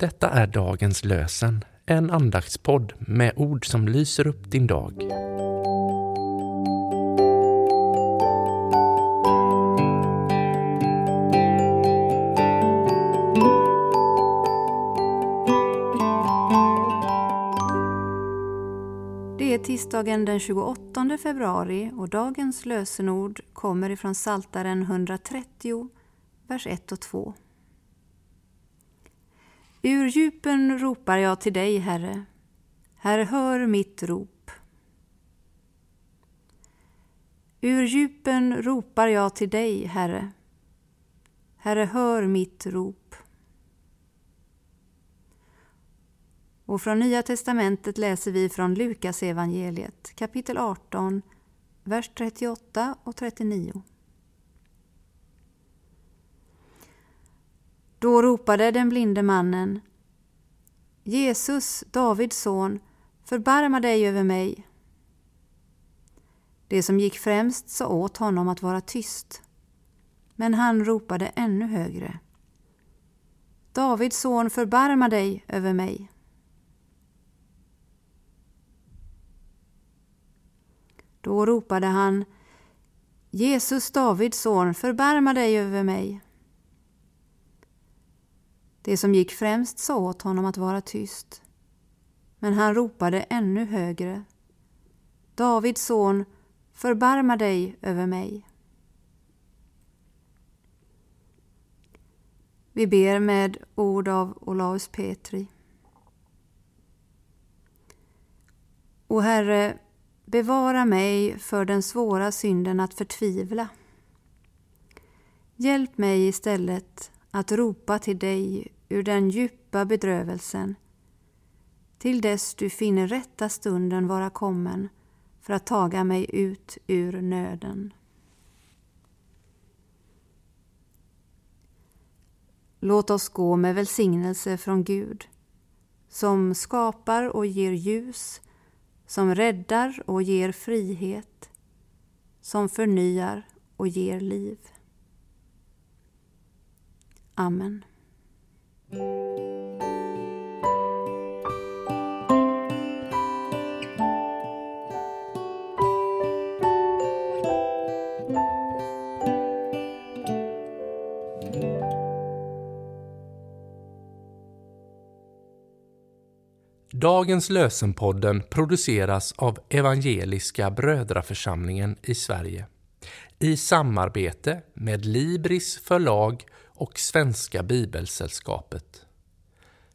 Detta är dagens lösen, en andaktspodd med ord som lyser upp din dag. Det är tisdagen den 28 februari och dagens lösenord kommer ifrån Saltaren 130, vers 1 och 2. Ur djupen ropar jag till dig, Herre. Herre, hör mitt rop. Ur djupen ropar jag till dig, Herre. Herre, hör mitt rop. Och från Nya testamentet läser vi från Lukas evangeliet, kapitel 18, vers 38 och 39. Då ropade den blinde mannen Jesus, Davids son, förbarma dig över mig. Det som gick främst sa åt honom att vara tyst, men han ropade ännu högre. Davids son, förbarma dig över mig. Då ropade han Jesus, Davids son, förbarma dig över mig. Det som gick främst sa åt honom att vara tyst. Men han ropade ännu högre. Davids son, förbarma dig över mig. Vi ber med ord av Olaus Petri. O Herre, bevara mig för den svåra synden att förtvivla. Hjälp mig istället att ropa till dig ur den djupa bedrövelsen till dess du finner rätta stunden vara kommen för att taga mig ut ur nöden. Låt oss gå med välsignelse från Gud som skapar och ger ljus, som räddar och ger frihet, som förnyar och ger liv. Amen. Dagens lösenpodden produceras av Evangeliska Brödraförsamlingen i Sverige i samarbete med Libris förlag och Svenska Bibelsällskapet.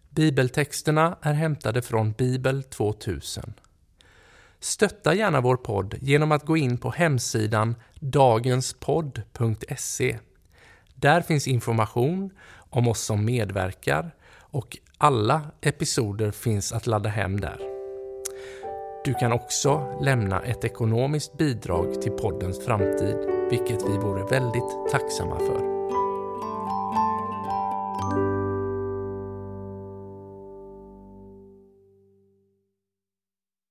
Bibeltexterna är hämtade från Bibel 2000. Stötta gärna vår podd genom att gå in på hemsidan dagenspodd.se. Där finns information om oss som medverkar och alla episoder finns att ladda hem där. Du kan också lämna ett ekonomiskt bidrag till poddens framtid, vilket vi vore väldigt tacksamma för.